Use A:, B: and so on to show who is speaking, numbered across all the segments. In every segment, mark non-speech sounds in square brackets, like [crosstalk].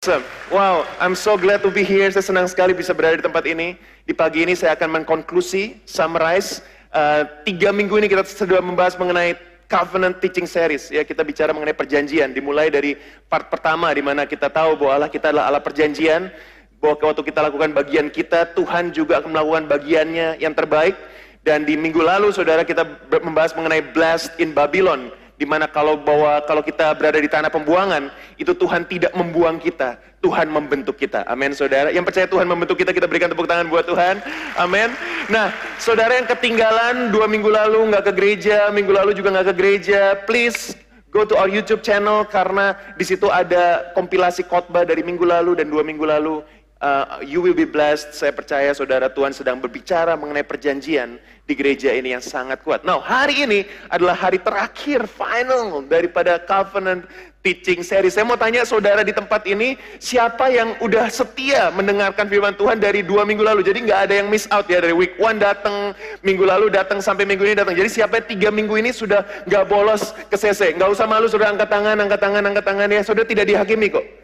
A: Awesome. Wow, I'm so glad to be here. Saya senang sekali bisa berada di tempat ini. Di pagi ini saya akan mengkonklusi, summarize. Uh, tiga minggu ini kita sudah membahas mengenai Covenant Teaching Series. Ya, kita bicara mengenai perjanjian. Dimulai dari part pertama di mana kita tahu bahwa Allah kita adalah Allah perjanjian. Bahwa waktu kita lakukan bagian kita, Tuhan juga akan melakukan bagiannya yang terbaik. Dan di minggu lalu, saudara, kita membahas mengenai Blessed in Babylon di mana kalau bahwa kalau kita berada di tanah pembuangan, itu Tuhan tidak membuang kita, Tuhan membentuk kita. Amin, saudara. Yang percaya Tuhan membentuk kita, kita berikan tepuk tangan buat Tuhan. Amin. Nah, saudara yang ketinggalan dua minggu lalu nggak ke gereja, minggu lalu juga nggak ke gereja, please go to our YouTube channel karena di situ ada kompilasi khotbah dari minggu lalu dan dua minggu lalu uh, you will be blessed. Saya percaya saudara Tuhan sedang berbicara mengenai perjanjian di gereja ini yang sangat kuat. Nah, hari ini adalah hari terakhir, final daripada covenant teaching series. Saya mau tanya saudara di tempat ini, siapa yang udah setia mendengarkan firman Tuhan dari dua minggu lalu? Jadi nggak ada yang miss out ya dari week one datang, minggu lalu datang sampai minggu ini datang. Jadi siapa yang tiga minggu ini sudah nggak bolos ke CC? Nggak usah malu, sudah angkat tangan, angkat tangan, angkat tangan ya. Saudara tidak dihakimi kok.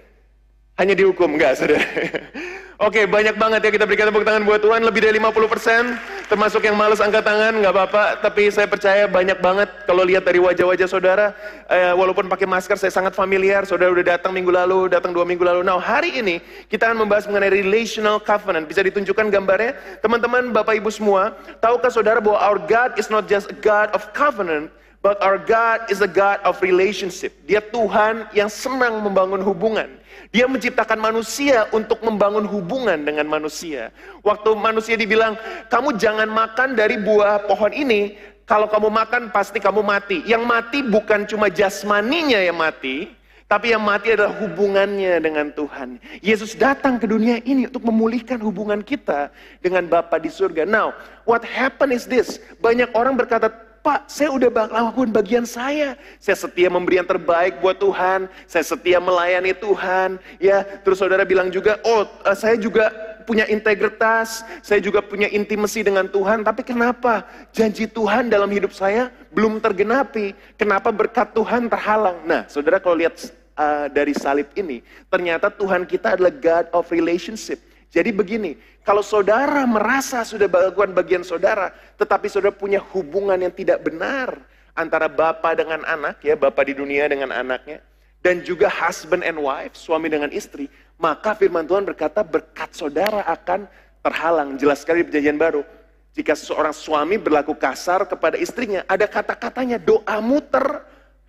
A: Hanya dihukum, enggak saudara. [laughs] Oke, banyak banget ya kita berikan tepuk tangan buat Tuhan, lebih dari 50%, termasuk yang males angkat tangan, nggak apa-apa, tapi saya percaya banyak banget kalau lihat dari wajah-wajah saudara, eh, walaupun pakai masker saya sangat familiar, saudara udah datang minggu lalu, datang dua minggu lalu. Nah, hari ini kita akan membahas mengenai relational covenant. Bisa ditunjukkan gambarnya? Teman-teman, Bapak Ibu semua, tahukah saudara bahwa our God is not just a God of covenant, But our God is a God of relationship. Dia Tuhan yang senang membangun hubungan. Dia menciptakan manusia untuk membangun hubungan dengan manusia. Waktu manusia dibilang, kamu jangan makan dari buah pohon ini, kalau kamu makan pasti kamu mati. Yang mati bukan cuma jasmaninya yang mati, tapi yang mati adalah hubungannya dengan Tuhan. Yesus datang ke dunia ini untuk memulihkan hubungan kita dengan Bapa di surga. Now, what happened is this. Banyak orang berkata, Pak, saya udah lakukan bagian saya. Saya setia memberi yang terbaik buat Tuhan. Saya setia melayani Tuhan. Ya, terus saudara bilang juga, oh eh, saya juga punya integritas. Saya juga punya intimasi dengan Tuhan. Tapi kenapa janji Tuhan dalam hidup saya belum tergenapi? Kenapa berkat Tuhan terhalang? Nah, saudara kalau lihat uh, dari salib ini, ternyata Tuhan kita adalah God of relationship. Jadi begini, kalau saudara merasa sudah melakukan bagian saudara, tetapi saudara punya hubungan yang tidak benar antara bapak dengan anak, ya bapak di dunia dengan anaknya, dan juga husband and wife, suami dengan istri, maka firman Tuhan berkata berkat saudara akan terhalang. Jelas sekali di perjanjian baru. Jika seorang suami berlaku kasar kepada istrinya, ada kata-katanya doamu ter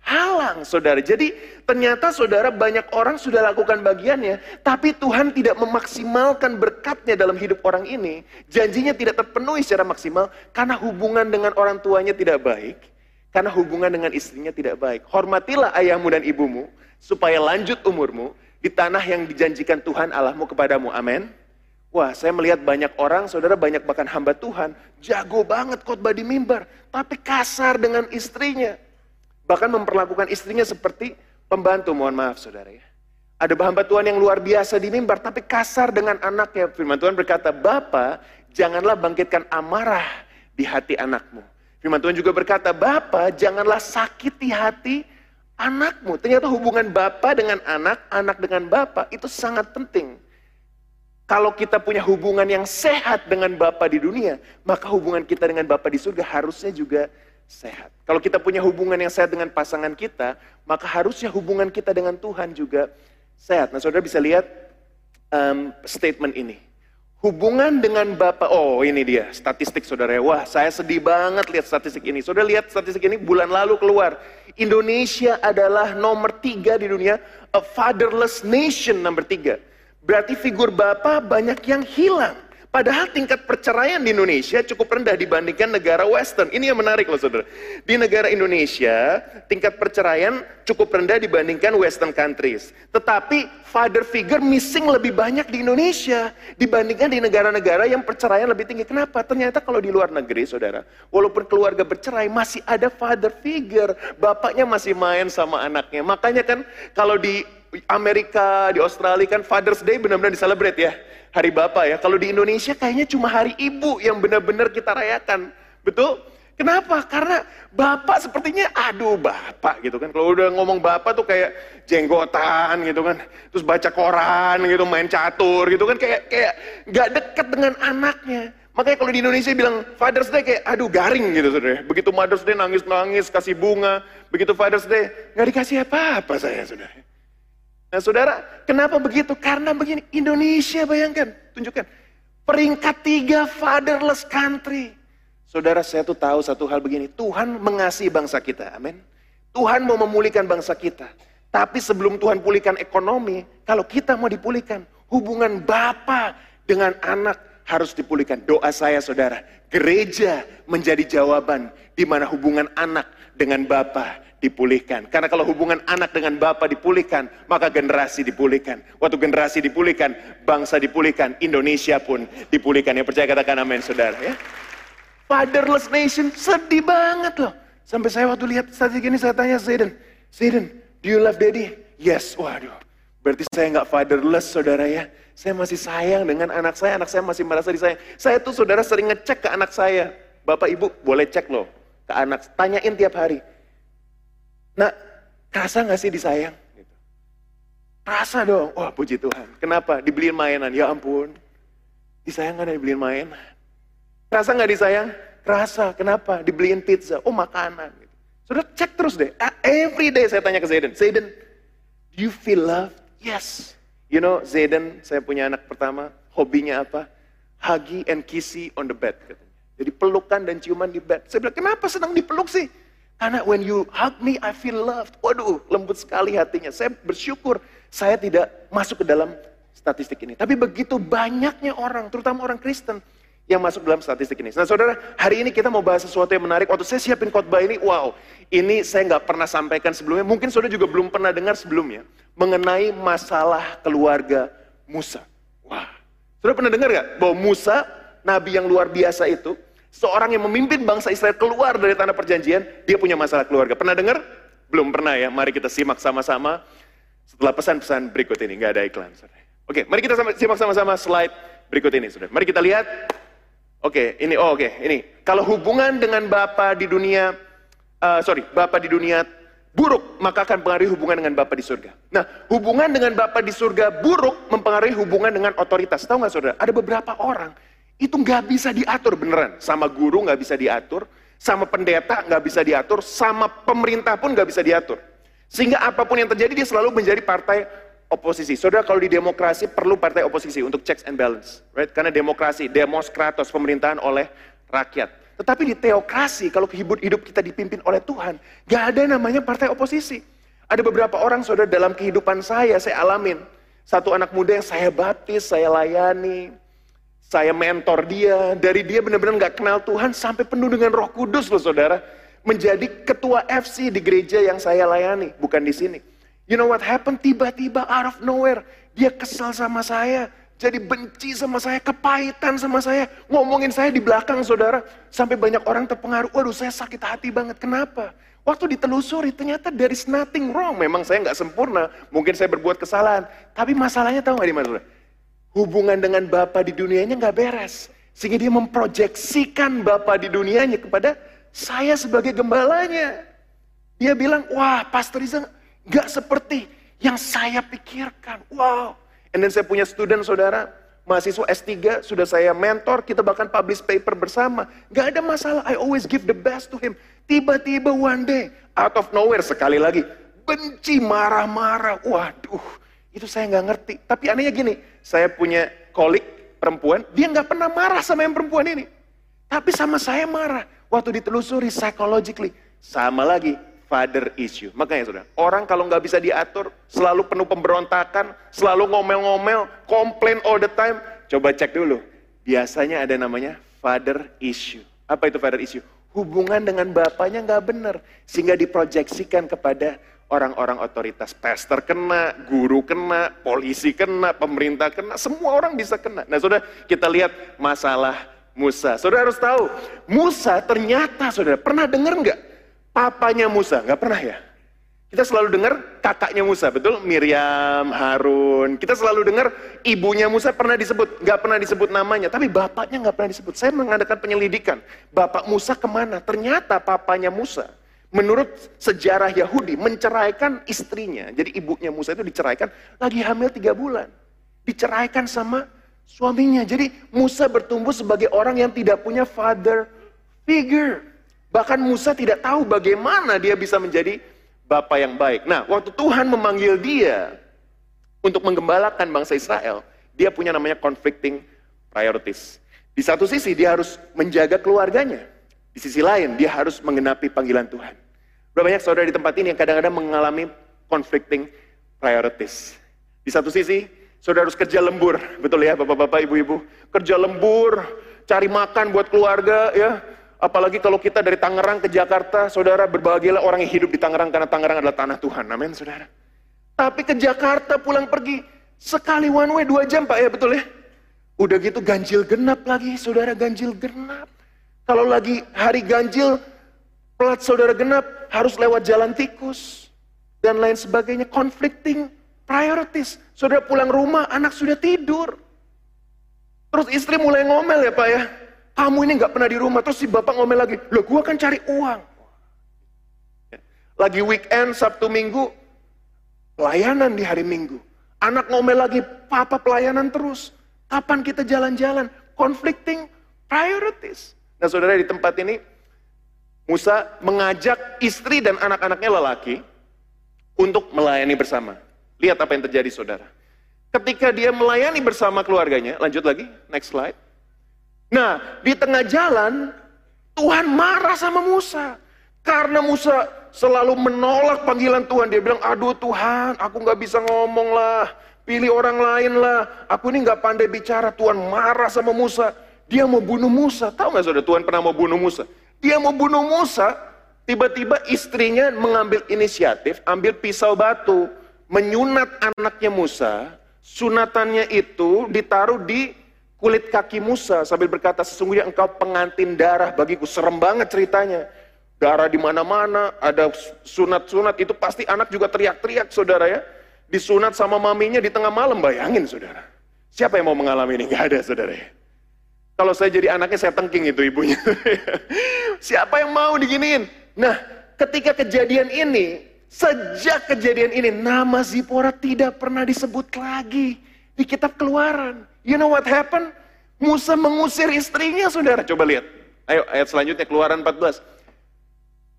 A: halang saudara. Jadi ternyata saudara banyak orang sudah lakukan bagiannya, tapi Tuhan tidak memaksimalkan berkatnya dalam hidup orang ini. Janjinya tidak terpenuhi secara maksimal karena hubungan dengan orang tuanya tidak baik, karena hubungan dengan istrinya tidak baik. Hormatilah ayahmu dan ibumu supaya lanjut umurmu di tanah yang dijanjikan Tuhan Allahmu kepadamu. Amin. Wah, saya melihat banyak orang, saudara banyak bahkan hamba Tuhan, jago banget khotbah di mimbar, tapi kasar dengan istrinya Bahkan memperlakukan istrinya seperti pembantu, mohon maaf saudara ya. Ada hamba Tuhan yang luar biasa di mimbar, tapi kasar dengan anaknya. Firman Tuhan berkata, Bapak, janganlah bangkitkan amarah di hati anakmu. Firman Tuhan juga berkata, Bapak, janganlah sakiti hati anakmu. Ternyata hubungan Bapak dengan anak, anak dengan Bapak, itu sangat penting. Kalau kita punya hubungan yang sehat dengan Bapak di dunia, maka hubungan kita dengan Bapak di surga harusnya juga. Kalau kita punya hubungan yang sehat dengan pasangan kita, maka harusnya hubungan kita dengan Tuhan juga sehat. Nah, saudara bisa lihat um, statement ini. Hubungan dengan Bapak, oh ini dia statistik saudara. Wah saya sedih banget lihat statistik ini. Saudara lihat statistik ini bulan lalu keluar. Indonesia adalah nomor tiga di dunia, a fatherless nation nomor tiga. Berarti figur Bapak banyak yang hilang. Padahal tingkat perceraian di Indonesia cukup rendah dibandingkan negara western. Ini yang menarik loh saudara. Di negara Indonesia, tingkat perceraian cukup rendah dibandingkan western countries. Tetapi father figure missing lebih banyak di Indonesia dibandingkan di negara-negara yang perceraian lebih tinggi. Kenapa? Ternyata kalau di luar negeri saudara, walaupun keluarga bercerai masih ada father figure. Bapaknya masih main sama anaknya. Makanya kan kalau di Amerika, di Australia kan Father's Day benar-benar diselebrate ya hari Bapak ya. Kalau di Indonesia kayaknya cuma hari Ibu yang benar-benar kita rayakan. Betul? Kenapa? Karena bapak sepertinya, aduh bapak gitu kan. Kalau udah ngomong bapak tuh kayak jenggotan gitu kan. Terus baca koran gitu, main catur gitu kan. Kayak kayak gak deket dengan anaknya. Makanya kalau di Indonesia bilang Father's Day kayak aduh garing gitu saudara. Begitu Mother's Day nangis-nangis, kasih bunga. Begitu Father's Day gak dikasih apa-apa saya saudara. Nah saudara, kenapa begitu? Karena begini, Indonesia bayangkan, tunjukkan. Peringkat tiga fatherless country. Saudara saya tuh tahu satu hal begini, Tuhan mengasihi bangsa kita, amin. Tuhan mau memulihkan bangsa kita. Tapi sebelum Tuhan pulihkan ekonomi, kalau kita mau dipulihkan, hubungan Bapa dengan anak harus dipulihkan. Doa saya saudara, gereja menjadi jawaban di mana hubungan anak dengan Bapa dipulihkan. Karena kalau hubungan anak dengan Bapa dipulihkan, maka generasi dipulihkan. Waktu generasi dipulihkan, bangsa dipulihkan, Indonesia pun dipulihkan. Yang percaya katakan amin saudara ya. Fatherless nation, sedih banget loh. Sampai saya waktu lihat statistik ini saya tanya Zayden, Zayden, do you love daddy? Yes, waduh. Berarti saya nggak fatherless saudara ya. Saya masih sayang dengan anak saya, anak saya masih merasa disayang. Saya tuh saudara sering ngecek ke anak saya. Bapak ibu boleh cek loh ke anak, tanyain tiap hari. Nah, kerasa nggak sih disayang? Gitu. Rasa dong, wah puji Tuhan. Kenapa? Dibeliin mainan, ya ampun. Disayang kan dibeliin mainan. Rasa nggak disayang? Rasa. Kenapa? Dibeliin pizza. Oh makanan. Sudah cek terus deh. Every day saya tanya ke Zayden. Zayden, do you feel love? Yes. You know, Zayden, saya punya anak pertama. Hobinya apa? Huggy and kissy on the bed. Jadi pelukan dan ciuman di bed. Saya bilang, kenapa senang dipeluk sih? Karena when you hug me, I feel loved. Waduh, lembut sekali hatinya. Saya bersyukur saya tidak masuk ke dalam statistik ini. Tapi begitu banyaknya orang, terutama orang Kristen, yang masuk dalam statistik ini. Nah saudara, hari ini kita mau bahas sesuatu yang menarik. Waktu saya siapin khotbah ini, wow, ini saya nggak pernah sampaikan sebelumnya. Mungkin saudara juga belum pernah dengar sebelumnya. Mengenai masalah keluarga Musa. Wah, saudara pernah dengar nggak bahwa Musa, nabi yang luar biasa itu, seorang yang memimpin bangsa Israel keluar dari tanah perjanjian, dia punya masalah keluarga. Pernah dengar? Belum pernah ya, mari kita simak sama-sama. Setelah pesan-pesan berikut ini, nggak ada iklan. Saudara. Oke, mari kita simak sama-sama slide berikut ini. Saudara. Mari kita lihat Oke, ini oh oke, ini. Kalau hubungan dengan Bapa di dunia uh, sorry, Bapa di dunia buruk, maka akan mempengaruhi hubungan dengan Bapa di surga. Nah, hubungan dengan Bapa di surga buruk mempengaruhi hubungan dengan otoritas. Tahu nggak saudara? Ada beberapa orang itu nggak bisa diatur beneran. Sama guru nggak bisa diatur, sama pendeta nggak bisa diatur, sama pemerintah pun nggak bisa diatur. Sehingga apa pun yang terjadi dia selalu menjadi partai oposisi. Saudara kalau di demokrasi perlu partai oposisi untuk checks and balance, right? Karena demokrasi, demos kratos pemerintahan oleh rakyat. Tetapi di teokrasi kalau hidup kita dipimpin oleh Tuhan, gak ada namanya partai oposisi. Ada beberapa orang saudara dalam kehidupan saya saya alamin. Satu anak muda yang saya baptis, saya layani, saya mentor dia, dari dia benar-benar gak kenal Tuhan sampai penuh dengan Roh Kudus loh saudara, menjadi ketua FC di gereja yang saya layani, bukan di sini. You know what happened? Tiba-tiba out of nowhere, dia kesal sama saya. Jadi benci sama saya, kepahitan sama saya. Ngomongin saya di belakang saudara. Sampai banyak orang terpengaruh. Waduh saya sakit hati banget. Kenapa? Waktu ditelusuri ternyata there is nothing wrong. Memang saya nggak sempurna. Mungkin saya berbuat kesalahan. Tapi masalahnya tahu nggak di mana? Hubungan dengan Bapak di dunianya nggak beres. Sehingga dia memproyeksikan Bapak di dunianya kepada saya sebagai gembalanya. Dia bilang, wah Pastor Iza Gak seperti yang saya pikirkan. Wow. And then saya punya student saudara, mahasiswa S3, sudah saya mentor, kita bahkan publish paper bersama. Gak ada masalah, I always give the best to him. Tiba-tiba one day, out of nowhere sekali lagi, benci, marah-marah. Waduh, itu saya nggak ngerti. Tapi anehnya gini, saya punya kolik perempuan, dia nggak pernah marah sama yang perempuan ini. Tapi sama saya marah. Waktu ditelusuri psychologically, sama lagi, father issue. Makanya saudara, orang kalau nggak bisa diatur, selalu penuh pemberontakan, selalu ngomel-ngomel, komplain all the time, coba cek dulu. Biasanya ada namanya father issue. Apa itu father issue? Hubungan dengan bapaknya nggak benar, sehingga diproyeksikan kepada orang-orang otoritas. Pastor kena, guru kena, polisi kena, pemerintah kena, semua orang bisa kena. Nah saudara, kita lihat masalah Musa. Saudara harus tahu, Musa ternyata saudara, pernah dengar nggak papanya Musa? Nggak pernah ya? Kita selalu dengar kakaknya Musa, betul? Miriam, Harun. Kita selalu dengar ibunya Musa pernah disebut, nggak pernah disebut namanya, tapi bapaknya nggak pernah disebut. Saya mengadakan penyelidikan, bapak Musa ke mana? Ternyata papanya Musa, menurut sejarah Yahudi, menceraikan istrinya. Jadi ibunya Musa itu diceraikan, lagi hamil tiga bulan. Diceraikan sama suaminya. Jadi Musa bertumbuh sebagai orang yang tidak punya father figure. Bahkan Musa tidak tahu bagaimana dia bisa menjadi Bapak yang baik. Nah, waktu Tuhan memanggil dia untuk menggembalakan bangsa Israel, dia punya namanya conflicting priorities. Di satu sisi dia harus menjaga keluarganya. Di sisi lain dia harus mengenapi panggilan Tuhan. Berapa banyak saudara di tempat ini yang kadang-kadang mengalami conflicting priorities. Di satu sisi, saudara harus kerja lembur, betul ya bapak-bapak, ibu-ibu. Kerja lembur, cari makan buat keluarga ya, Apalagi kalau kita dari Tangerang ke Jakarta, saudara berbahagialah orang yang hidup di Tangerang karena Tangerang adalah tanah Tuhan. Amin, saudara. Tapi ke Jakarta pulang pergi, sekali one way dua jam pak ya betul ya. Udah gitu ganjil genap lagi, saudara ganjil genap. Kalau lagi hari ganjil, plat saudara genap harus lewat jalan tikus. Dan lain sebagainya, conflicting priorities. Saudara pulang rumah, anak sudah tidur. Terus istri mulai ngomel ya pak ya. Kamu ini nggak pernah di rumah, terus si bapak ngomel lagi, loh gua kan cari uang. Lagi weekend, Sabtu Minggu, pelayanan di hari Minggu. Anak ngomel lagi, papa pelayanan terus. Kapan kita jalan-jalan? Conflicting priorities. Nah saudara di tempat ini, Musa mengajak istri dan anak-anaknya lelaki untuk melayani bersama. Lihat apa yang terjadi saudara. Ketika dia melayani bersama keluarganya, lanjut lagi, next slide. Nah, di tengah jalan, Tuhan marah sama Musa. Karena Musa selalu menolak panggilan Tuhan. Dia bilang, aduh Tuhan, aku nggak bisa ngomong lah. Pilih orang lain lah. Aku ini nggak pandai bicara. Tuhan marah sama Musa. Dia mau bunuh Musa. Tahu nggak saudara, Tuhan pernah mau bunuh Musa? Dia mau bunuh Musa, tiba-tiba istrinya mengambil inisiatif, ambil pisau batu, menyunat anaknya Musa. Sunatannya itu ditaruh di kulit kaki Musa sambil berkata sesungguhnya engkau pengantin darah bagiku. Serem banget ceritanya. Darah di mana-mana, ada sunat-sunat itu pasti anak juga teriak-teriak saudara ya. Disunat sama maminya di tengah malam, bayangin saudara. Siapa yang mau mengalami ini? Gak ada saudara ya. Kalau saya jadi anaknya saya tengking itu ibunya. [laughs] Siapa yang mau diginiin? Nah, ketika kejadian ini, sejak kejadian ini, nama Zipora tidak pernah disebut lagi di kitab keluaran. You know what happened? Musa mengusir istrinya, saudara. Coba lihat. Ayo, ayat selanjutnya, keluaran 14.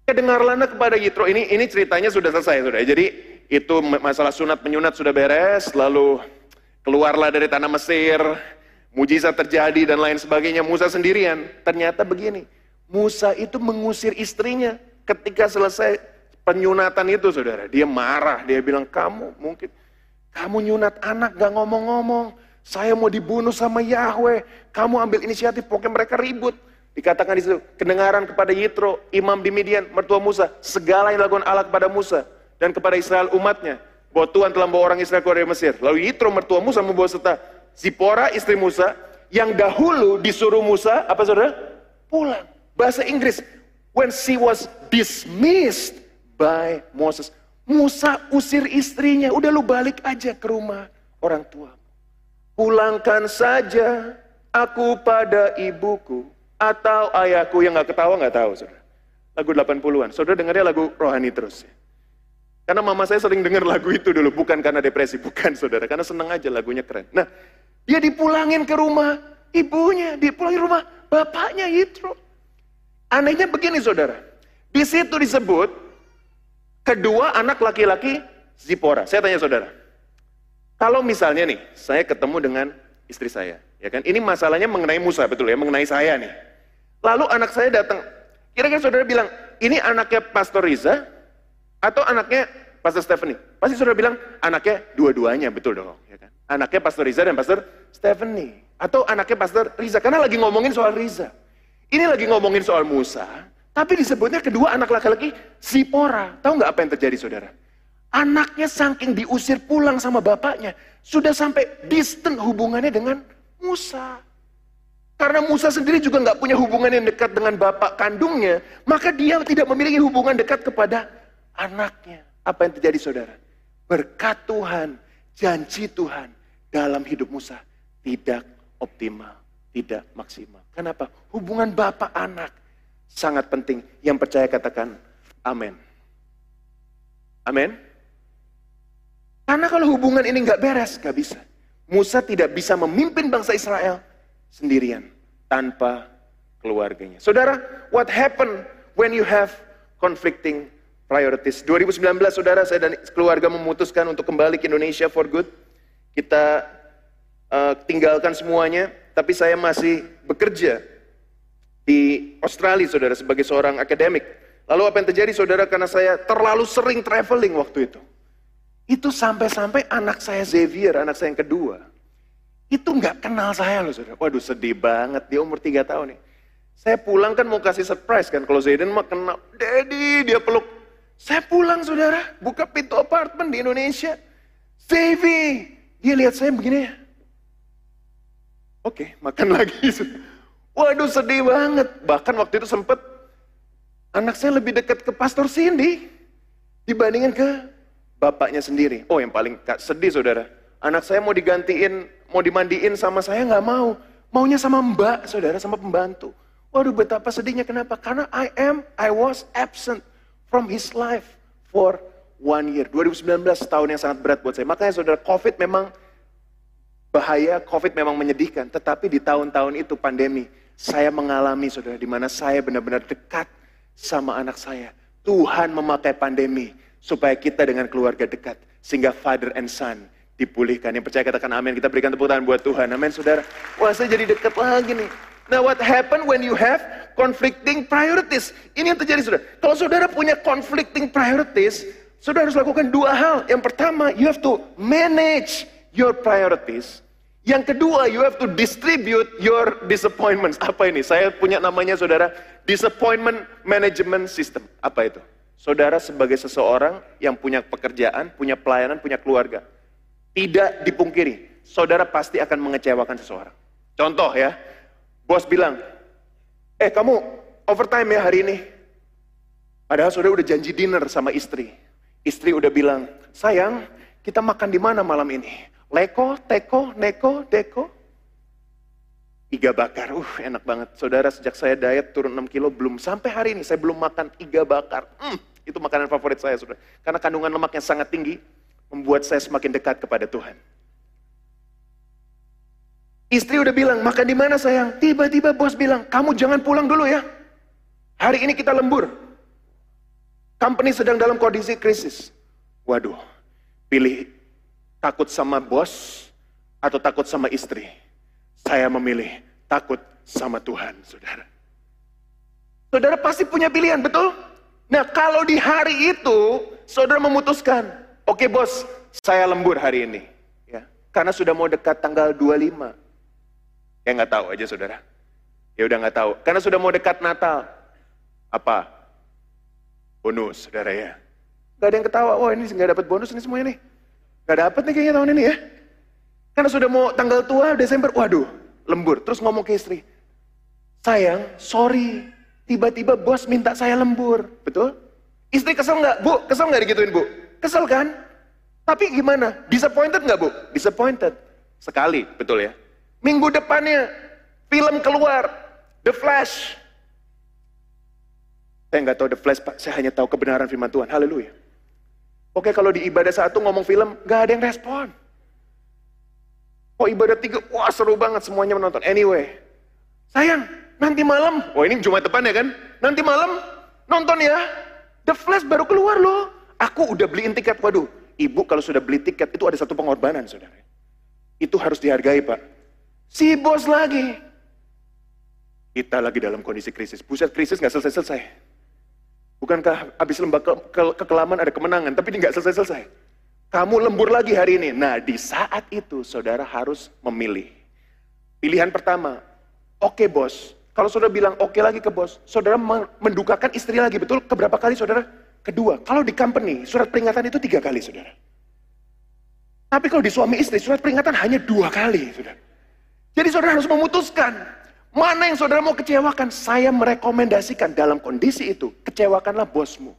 A: Kedengarlah kepada Yitro. Ini ini ceritanya sudah selesai, saudara. Jadi, itu masalah sunat penyunat sudah beres, lalu keluarlah dari tanah Mesir, mujizat terjadi dan lain sebagainya. Musa sendirian. Ternyata begini, Musa itu mengusir istrinya ketika selesai penyunatan itu, saudara. Dia marah, dia bilang, kamu mungkin, kamu nyunat anak gak ngomong-ngomong. Saya mau dibunuh sama Yahweh. Kamu ambil inisiatif, pokoknya mereka ribut. Dikatakan di situ, kedengaran kepada Yitro, imam di Midian, mertua Musa, segala yang dilakukan Allah kepada Musa dan kepada Israel umatnya, bahwa Tuhan telah membawa orang Israel keluar dari Mesir. Lalu Yitro mertua Musa membawa serta Zipora istri Musa, yang dahulu disuruh Musa, apa saudara? Pulang. Bahasa Inggris, when she was dismissed by Moses. Musa usir istrinya, udah lu balik aja ke rumah orang tua. Pulangkan saja aku pada ibuku atau ayahku yang nggak ketawa nggak tahu, saudara. Lagu 80-an. Saudara dengarnya lagu rohani terus. Ya. Karena mama saya sering dengar lagu itu dulu, bukan karena depresi, [laughs] bukan saudara, karena seneng aja lagunya keren. Nah, dia dipulangin ke rumah ibunya, dipulangin rumah bapaknya Yitro. Anehnya begini saudara, di situ disebut kedua anak laki-laki Zipora. Saya tanya saudara, kalau misalnya nih, saya ketemu dengan istri saya, ya kan? Ini masalahnya mengenai Musa, betul ya, mengenai saya nih. Lalu anak saya datang, kira-kira saudara bilang, ini anaknya Pastor Riza atau anaknya Pastor Stephanie? Pasti saudara bilang, anaknya dua-duanya, betul dong, ya kan? Anaknya Pastor Riza dan Pastor Stephanie. Atau anaknya Pastor Riza, karena lagi ngomongin soal Riza. Ini lagi ngomongin soal Musa, tapi disebutnya kedua anak laki-laki Sipora. Tahu nggak apa yang terjadi saudara? Anaknya saking diusir pulang sama bapaknya, sudah sampai distant hubungannya dengan Musa. Karena Musa sendiri juga nggak punya hubungan yang dekat dengan bapak kandungnya, maka dia tidak memiliki hubungan dekat kepada anaknya. Apa yang terjadi saudara? Berkat Tuhan, janji Tuhan dalam hidup Musa tidak optimal, tidak maksimal. Kenapa? Hubungan bapak anak sangat penting. Yang percaya katakan amin. Amin. Karena kalau hubungan ini nggak beres, nggak bisa. Musa tidak bisa memimpin bangsa Israel sendirian tanpa keluarganya. Saudara, what happened when you have conflicting priorities? 2019 saudara, saya dan keluarga memutuskan untuk kembali ke Indonesia for good. Kita uh, tinggalkan semuanya, tapi saya masih bekerja di Australia saudara sebagai seorang akademik. Lalu apa yang terjadi saudara karena saya terlalu sering traveling waktu itu. Itu sampai-sampai anak saya Xavier, anak saya yang kedua, itu nggak kenal saya loh saudara. Waduh sedih banget, dia umur 3 tahun nih. Saya pulang kan mau kasih surprise kan, kalau Zayden mah kenal, Daddy dia peluk. Saya pulang saudara, buka pintu apartemen di Indonesia. Zevi, dia lihat saya begini ya. Oke, makan [laughs] lagi. Waduh sedih banget. Bahkan waktu itu sempet anak saya lebih dekat ke Pastor Cindy dibandingin ke bapaknya sendiri. Oh yang paling sedih saudara, anak saya mau digantiin mau dimandiin sama saya nggak mau. Maunya sama mbak, saudara, sama pembantu. Waduh betapa sedihnya, kenapa? Karena I am, I was absent from his life for one year. 2019 tahun yang sangat berat buat saya. Makanya saudara, COVID memang bahaya, COVID memang menyedihkan. Tetapi di tahun-tahun itu pandemi, saya mengalami saudara, di mana saya benar-benar dekat sama anak saya. Tuhan memakai pandemi supaya kita dengan keluarga dekat. Sehingga father and son dipulihkan. Yang percaya katakan amin. Kita berikan tepuk tangan buat Tuhan. Amin saudara. Wah saya jadi dekat lagi nih. Now what happen when you have conflicting priorities? Ini yang terjadi saudara. Kalau saudara punya conflicting priorities, saudara harus lakukan dua hal. Yang pertama, you have to manage your priorities. Yang kedua, you have to distribute your disappointments. Apa ini? Saya punya namanya saudara, disappointment management system. Apa itu? Saudara sebagai seseorang yang punya pekerjaan, punya pelayanan, punya keluarga tidak dipungkiri, saudara pasti akan mengecewakan seseorang. Contoh ya, bos bilang, eh kamu overtime ya hari ini. Padahal saudara udah janji dinner sama istri. Istri udah bilang, sayang kita makan di mana malam ini? Leko, teko, neko, deko? Iga bakar, uh enak banget. Saudara sejak saya diet turun 6 kilo, belum sampai hari ini saya belum makan iga bakar. Hmm, itu makanan favorit saya saudara. Karena kandungan lemaknya sangat tinggi, membuat saya semakin dekat kepada Tuhan. Istri udah bilang, makan di mana sayang? Tiba-tiba bos bilang, kamu jangan pulang dulu ya. Hari ini kita lembur. Company sedang dalam kondisi krisis. Waduh, pilih takut sama bos atau takut sama istri. Saya memilih takut sama Tuhan, saudara. Saudara pasti punya pilihan, betul? Nah, kalau di hari itu, saudara memutuskan, Oke bos, saya lembur hari ini. Ya, karena sudah mau dekat tanggal 25. Ya nggak tahu aja saudara. Ya udah nggak tahu. Karena sudah mau dekat Natal. Apa? Bonus, saudara ya. Gak ada yang ketawa, wah ini nggak dapat bonus ini semuanya nih. Gak dapat nih kayaknya tahun ini ya. Karena sudah mau tanggal tua Desember, waduh, lembur. Terus ngomong ke istri, sayang, sorry, tiba-tiba bos minta saya lembur, betul? Istri kesel nggak, bu? Kesel nggak digituin bu? Kesel kan? Tapi gimana? Disappointed nggak bu? Disappointed. Sekali, betul ya. Minggu depannya film keluar, The Flash. Saya nggak tahu The Flash, Pak. Saya hanya tahu kebenaran firman Tuhan. Haleluya. Oke, kalau di ibadah satu ngomong film, nggak ada yang respon. Oh ibadah tiga, wah seru banget semuanya menonton. Anyway, sayang, nanti malam, wah ini Jumat depan ya kan? Nanti malam nonton ya. The Flash baru keluar loh. Aku udah beliin tiket, waduh. Ibu kalau sudah beli tiket itu ada satu pengorbanan, saudara. Itu harus dihargai, Pak. Si bos lagi. Kita lagi dalam kondisi krisis. Buset krisis nggak selesai-selesai. Bukankah habis lembah ke, ke, kekelaman ada kemenangan, tapi nggak selesai-selesai. Kamu lembur lagi hari ini. Nah, di saat itu saudara harus memilih. Pilihan pertama, oke okay, bos. Kalau saudara bilang oke okay lagi ke bos, saudara mendukakan istri lagi, betul? Keberapa kali saudara? Kedua, kalau di company, surat peringatan itu tiga kali, saudara. Tapi kalau di suami istri, surat peringatan hanya dua kali, saudara. Jadi saudara harus memutuskan, mana yang saudara mau kecewakan. Saya merekomendasikan dalam kondisi itu, kecewakanlah bosmu.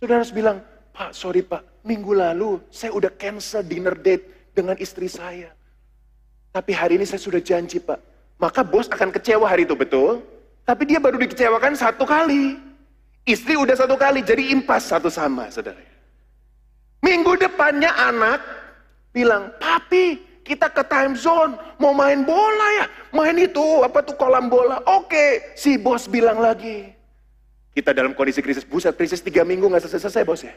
A: Saudara harus bilang, Pak, sorry Pak, minggu lalu saya udah cancel dinner date dengan istri saya. Tapi hari ini saya sudah janji Pak. Maka bos akan kecewa hari itu, betul? Tapi dia baru dikecewakan satu kali. Istri udah satu kali, jadi impas satu sama, saudara. Minggu depannya anak bilang, Papi, kita ke time zone, mau main bola ya. Main itu, apa tuh kolam bola. Oke, si bos bilang lagi. Kita dalam kondisi krisis, buset krisis tiga minggu nggak selesai-selesai bos ya.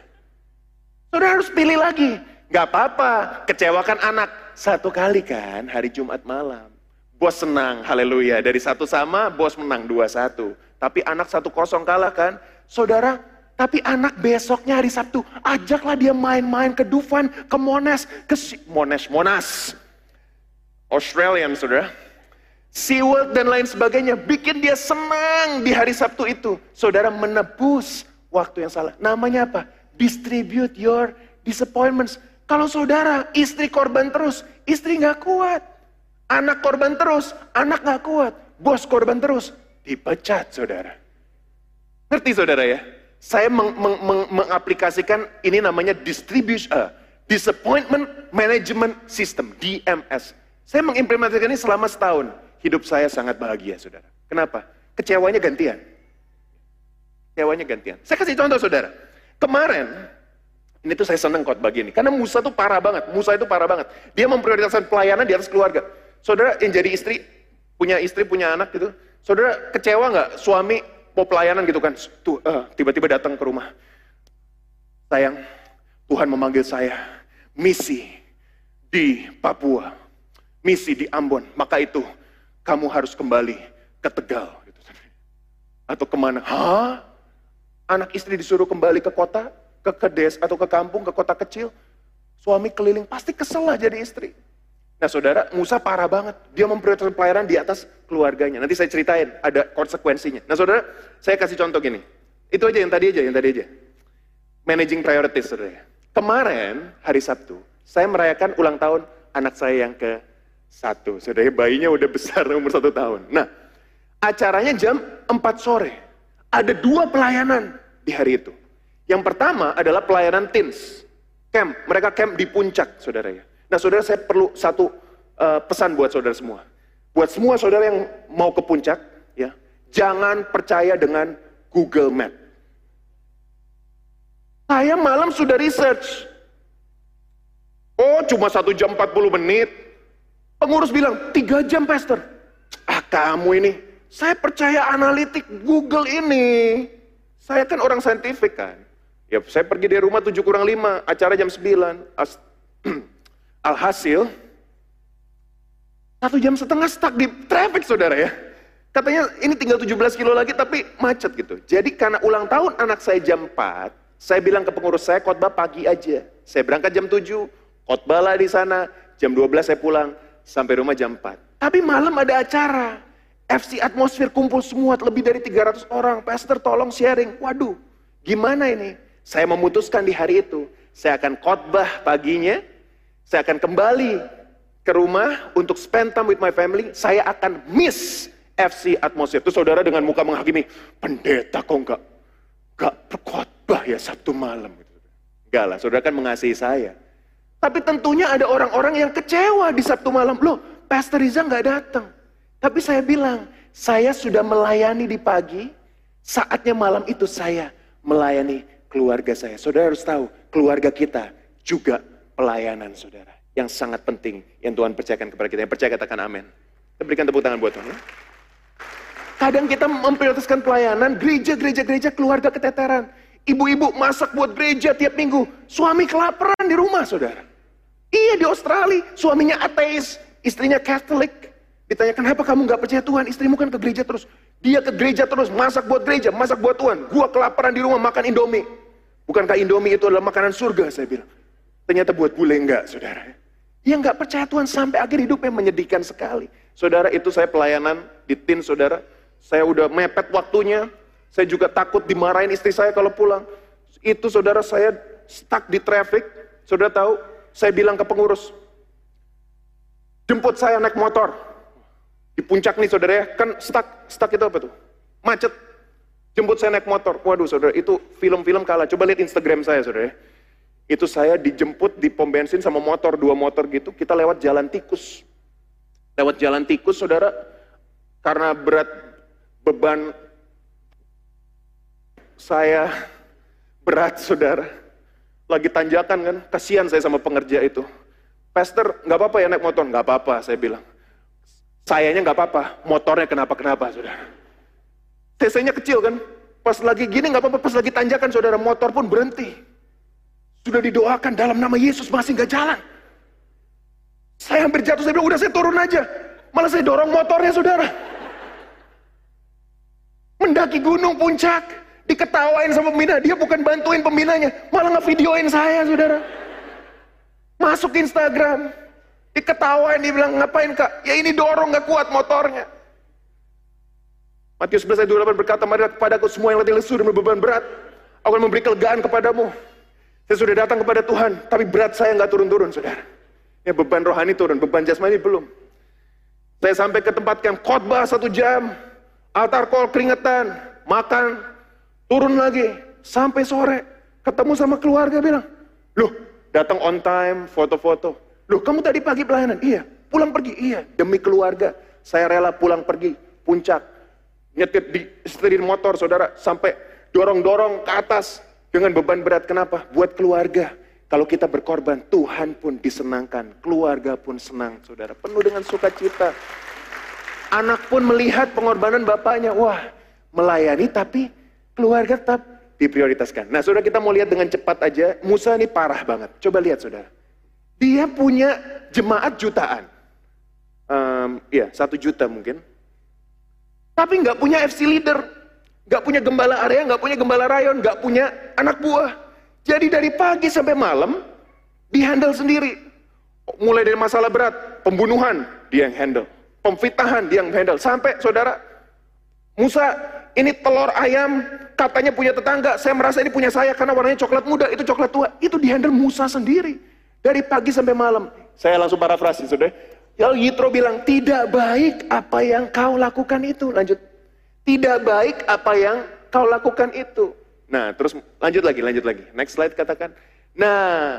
A: Saudara harus pilih lagi. Gak apa-apa, kecewakan anak. Satu kali kan, hari Jumat malam. Bos senang, haleluya. Dari satu sama, bos menang dua satu. Tapi anak satu kosong kalah kan. Saudara, tapi anak besoknya hari Sabtu, ajaklah dia main-main ke Dufan, ke Monas, ke si Monas, Monas. Australian, saudara. SeaWorld dan lain sebagainya. Bikin dia senang di hari Sabtu itu. Saudara menebus waktu yang salah. Namanya apa? Distribute your disappointments. Kalau saudara, istri korban terus, istri nggak kuat. Anak korban terus, anak nggak kuat. Bos korban terus, dipecat saudara. Ngerti saudara ya? Saya meng, meng, meng, mengaplikasikan ini namanya distribution, uh, disappointment management system, DMS. Saya mengimplementasikan ini selama setahun. Hidup saya sangat bahagia saudara. Kenapa? Kecewanya gantian. Kecewanya gantian. Saya kasih contoh saudara. Kemarin, ini tuh saya seneng khotbah gini. Karena Musa tuh parah banget. Musa itu parah banget. Dia memprioritaskan pelayanan di atas keluarga. Saudara yang jadi istri, punya istri, punya anak gitu. Saudara kecewa nggak suami mau pelayanan gitu kan? Uh, tiba-tiba datang ke rumah. Sayang, Tuhan memanggil saya misi di Papua, misi di Ambon. Maka itu kamu harus kembali ke Tegal. Gitu. Atau ke mana? Hah? Anak istri disuruh kembali ke kota? ke kedes atau ke kampung, ke kota kecil, suami keliling pasti kesel lah jadi istri. Nah saudara, Musa parah banget. Dia memprioritaskan pelayanan di atas keluarganya. Nanti saya ceritain, ada konsekuensinya. Nah saudara, saya kasih contoh gini. Itu aja yang tadi aja, yang tadi aja. Managing priorities, saudara. Kemarin, hari Sabtu, saya merayakan ulang tahun anak saya yang ke satu. Saudara, bayinya udah besar, [laughs] umur satu tahun. Nah, acaranya jam 4 sore. Ada dua pelayanan di hari itu. Yang pertama adalah pelayanan teens, camp. Mereka camp di puncak, saudara ya. Nah, saudara saya perlu satu uh, pesan buat saudara semua. Buat semua saudara yang mau ke puncak, ya, jangan percaya dengan Google Map. Saya malam sudah research. Oh, cuma satu jam 40 menit. Pengurus bilang, tiga jam, Pastor. Ah, kamu ini. Saya percaya analitik Google ini. Saya kan orang saintifik kan. Ya, saya pergi dari rumah 7 kurang 5, acara jam 9. As, [clears throat] alhasil, satu jam setengah stuck di traffic saudara ya. Katanya ini tinggal 17 kilo lagi tapi macet gitu. Jadi karena ulang tahun anak saya jam 4, saya bilang ke pengurus saya khotbah pagi aja. Saya berangkat jam 7, khotbah lah di sana, jam 12 saya pulang, sampai rumah jam 4. Tapi malam ada acara. FC Atmosfer kumpul semua, lebih dari 300 orang. Pastor tolong sharing. Waduh, gimana ini? Saya memutuskan di hari itu, saya akan khotbah paginya, saya akan kembali ke rumah untuk spend time with my family, saya akan miss FC atmosfer. Itu saudara dengan muka menghakimi, pendeta kok enggak, enggak berkhotbah ya Sabtu malam. Enggak lah, saudara kan mengasihi saya. Tapi tentunya ada orang-orang yang kecewa di Sabtu malam. Loh, Pastor Riza nggak datang. Tapi saya bilang, saya sudah melayani di pagi, saatnya malam itu saya melayani keluarga saya. Saudara harus tahu, keluarga kita juga pelayanan saudara. Yang sangat penting yang Tuhan percayakan kepada kita. Yang percaya katakan amin. Kita berikan tepuk tangan buat Tuhan. Ya. Kadang kita memprioritaskan pelayanan, gereja, gereja, gereja, keluarga keteteran. Ibu-ibu masak buat gereja tiap minggu. Suami kelaparan di rumah, saudara. Iya di Australia, suaminya ateis, istrinya Katolik. Ditanya, kenapa kamu gak percaya Tuhan? Istrimu kan ke gereja terus. Dia ke gereja terus, masak buat gereja, masak buat Tuhan. Gua kelaparan di rumah makan Indomie. Bukankah Indomie itu adalah makanan surga, saya bilang. Ternyata buat bule enggak, saudara. Dia enggak percaya Tuhan sampai akhir hidupnya menyedihkan sekali. Saudara, itu saya pelayanan di tin, saudara. Saya udah mepet waktunya. Saya juga takut dimarahin istri saya kalau pulang. Itu saudara saya stuck di traffic. Saudara tahu, saya bilang ke pengurus, jemput saya naik motor. Di puncak nih saudara ya, kan stuck, stuck itu apa tuh? Macet. Jemput saya naik motor. Waduh saudara, itu film-film kalah. Coba lihat Instagram saya saudara. Itu saya dijemput di pom bensin sama motor, dua motor gitu. Kita lewat jalan tikus. Lewat jalan tikus saudara, karena berat beban saya berat saudara. Lagi tanjakan kan, kasihan saya sama pengerja itu. Pastor, nggak apa-apa ya naik motor? Nggak apa-apa, saya bilang. Sayanya nggak apa-apa, motornya kenapa-kenapa, saudara. TC-nya kecil kan? Pas lagi gini nggak apa-apa, pas lagi tanjakan, saudara, motor pun berhenti. Sudah didoakan dalam nama Yesus masih nggak jalan. Saya hampir jatuh, saya bilang, udah saya turun aja. Malah saya dorong motornya, saudara. Mendaki gunung puncak. Diketawain sama pembina, dia bukan bantuin pembinanya, malah ngevideoin saya, saudara. Masuk Instagram, diketawain, dia bilang, ngapain kak? Ya ini dorong gak kuat motornya. Matius 11 ayat 28 berkata, Marilah kepadaku semua yang letih lesu dan berbeban berat. Aku akan memberi kelegaan kepadamu. Saya sudah datang kepada Tuhan, tapi berat saya nggak turun-turun, saudara. Ya beban rohani turun, beban jasmani belum. Saya sampai ke tempat yang khotbah satu jam, altar call keringetan, makan, Turun lagi sampai sore, ketemu sama keluarga bilang, loh datang on time, foto-foto. Loh kamu tadi pagi pelayanan? Iya. Pulang pergi? Iya. Demi keluarga, saya rela pulang pergi, puncak. Nyetir di setir motor saudara, sampai dorong-dorong ke atas dengan beban berat. Kenapa? Buat keluarga. Kalau kita berkorban, Tuhan pun disenangkan, keluarga pun senang, saudara. Penuh dengan sukacita. Anak pun melihat pengorbanan bapaknya. Wah, melayani tapi Keluarga tetap diprioritaskan. Nah saudara kita mau lihat dengan cepat aja, Musa ini parah banget. Coba lihat saudara. Dia punya jemaat jutaan. Um, ya, satu juta mungkin. Tapi nggak punya FC leader. Nggak punya gembala area, nggak punya gembala rayon, nggak punya anak buah. Jadi dari pagi sampai malam, dihandle sendiri. Mulai dari masalah berat, pembunuhan, dia yang handle. Pemfitahan, dia yang handle. Sampai saudara, Musa ini telur ayam katanya punya tetangga, saya merasa ini punya saya karena warnanya coklat muda, itu coklat tua. Itu dihandle Musa sendiri. Dari pagi sampai malam. Saya langsung parafrasis, saudara. Ya Yitro bilang, tidak baik apa yang kau lakukan itu. Lanjut. Tidak baik apa yang kau lakukan itu. Nah, terus lanjut lagi, lanjut lagi. Next slide katakan. Nah,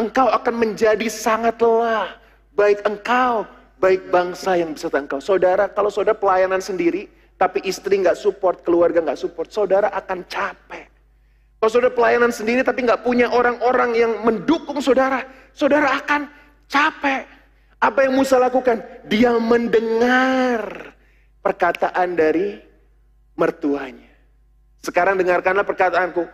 A: engkau akan menjadi sangat lelah. Baik engkau, baik bangsa yang beserta engkau. Saudara, kalau saudara pelayanan sendiri, tapi istri nggak support, keluarga nggak support, saudara akan capek. Kalau saudara pelayanan sendiri tapi nggak punya orang-orang yang mendukung saudara, saudara akan capek. Apa yang Musa lakukan? Dia mendengar perkataan dari mertuanya. Sekarang dengarkanlah perkataanku,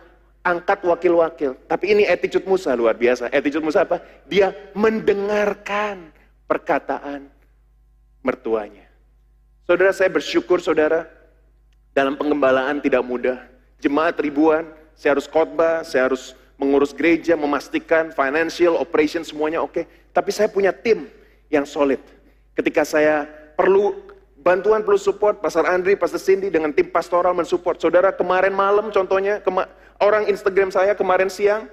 A: angkat wakil-wakil. Tapi ini attitude Musa luar biasa. Attitude Musa apa? Dia mendengarkan perkataan mertuanya. Saudara saya bersyukur saudara, dalam pengembalaan tidak mudah. Jemaat ribuan, saya harus khotbah, saya harus mengurus gereja, memastikan financial, operation semuanya oke. Okay. Tapi saya punya tim yang solid. Ketika saya perlu bantuan, perlu support, Pastor Andri, Pastor Cindy dengan tim pastoral mensupport. Saudara kemarin malam contohnya, kema orang Instagram saya kemarin siang,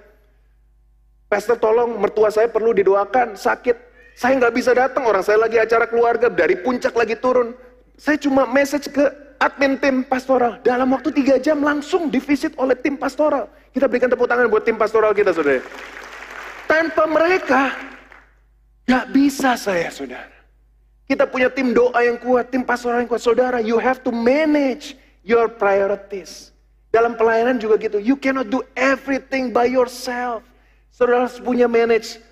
A: Pastor tolong mertua saya perlu didoakan, sakit. Saya nggak bisa datang, orang saya lagi acara keluarga, dari puncak lagi turun. Saya cuma message ke admin tim pastoral. Dalam waktu tiga jam langsung divisit oleh tim pastoral. Kita berikan tepuk tangan buat tim pastoral kita, saudara. Tanpa mereka, gak bisa saya, saudara. Kita punya tim doa yang kuat, tim pastoral yang kuat. Saudara, you have to manage your priorities. Dalam pelayanan juga gitu. You cannot do everything by yourself. Saudara harus punya manage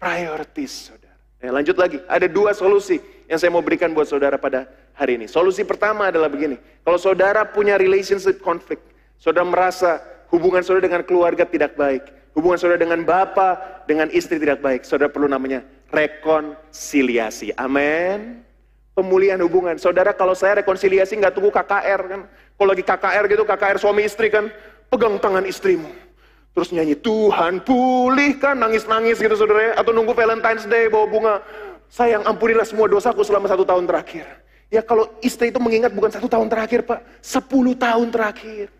A: priorities, saudara. Ya, lanjut lagi, ada dua solusi yang saya mau berikan buat saudara pada hari ini. Solusi pertama adalah begini. Kalau saudara punya relationship conflict, saudara merasa hubungan saudara dengan keluarga tidak baik, hubungan saudara dengan bapak, dengan istri tidak baik, saudara perlu namanya rekonsiliasi. Amin. Pemulihan hubungan. Saudara kalau saya rekonsiliasi nggak tunggu KKR kan. Kalau lagi KKR gitu, KKR suami istri kan, pegang tangan istrimu. Terus nyanyi, Tuhan pulihkan, nangis-nangis gitu saudara ya. Atau nunggu Valentine's Day bawa bunga. Sayang ampunilah semua dosaku selama satu tahun terakhir. Ya kalau istri itu mengingat bukan satu tahun terakhir pak, sepuluh tahun terakhir.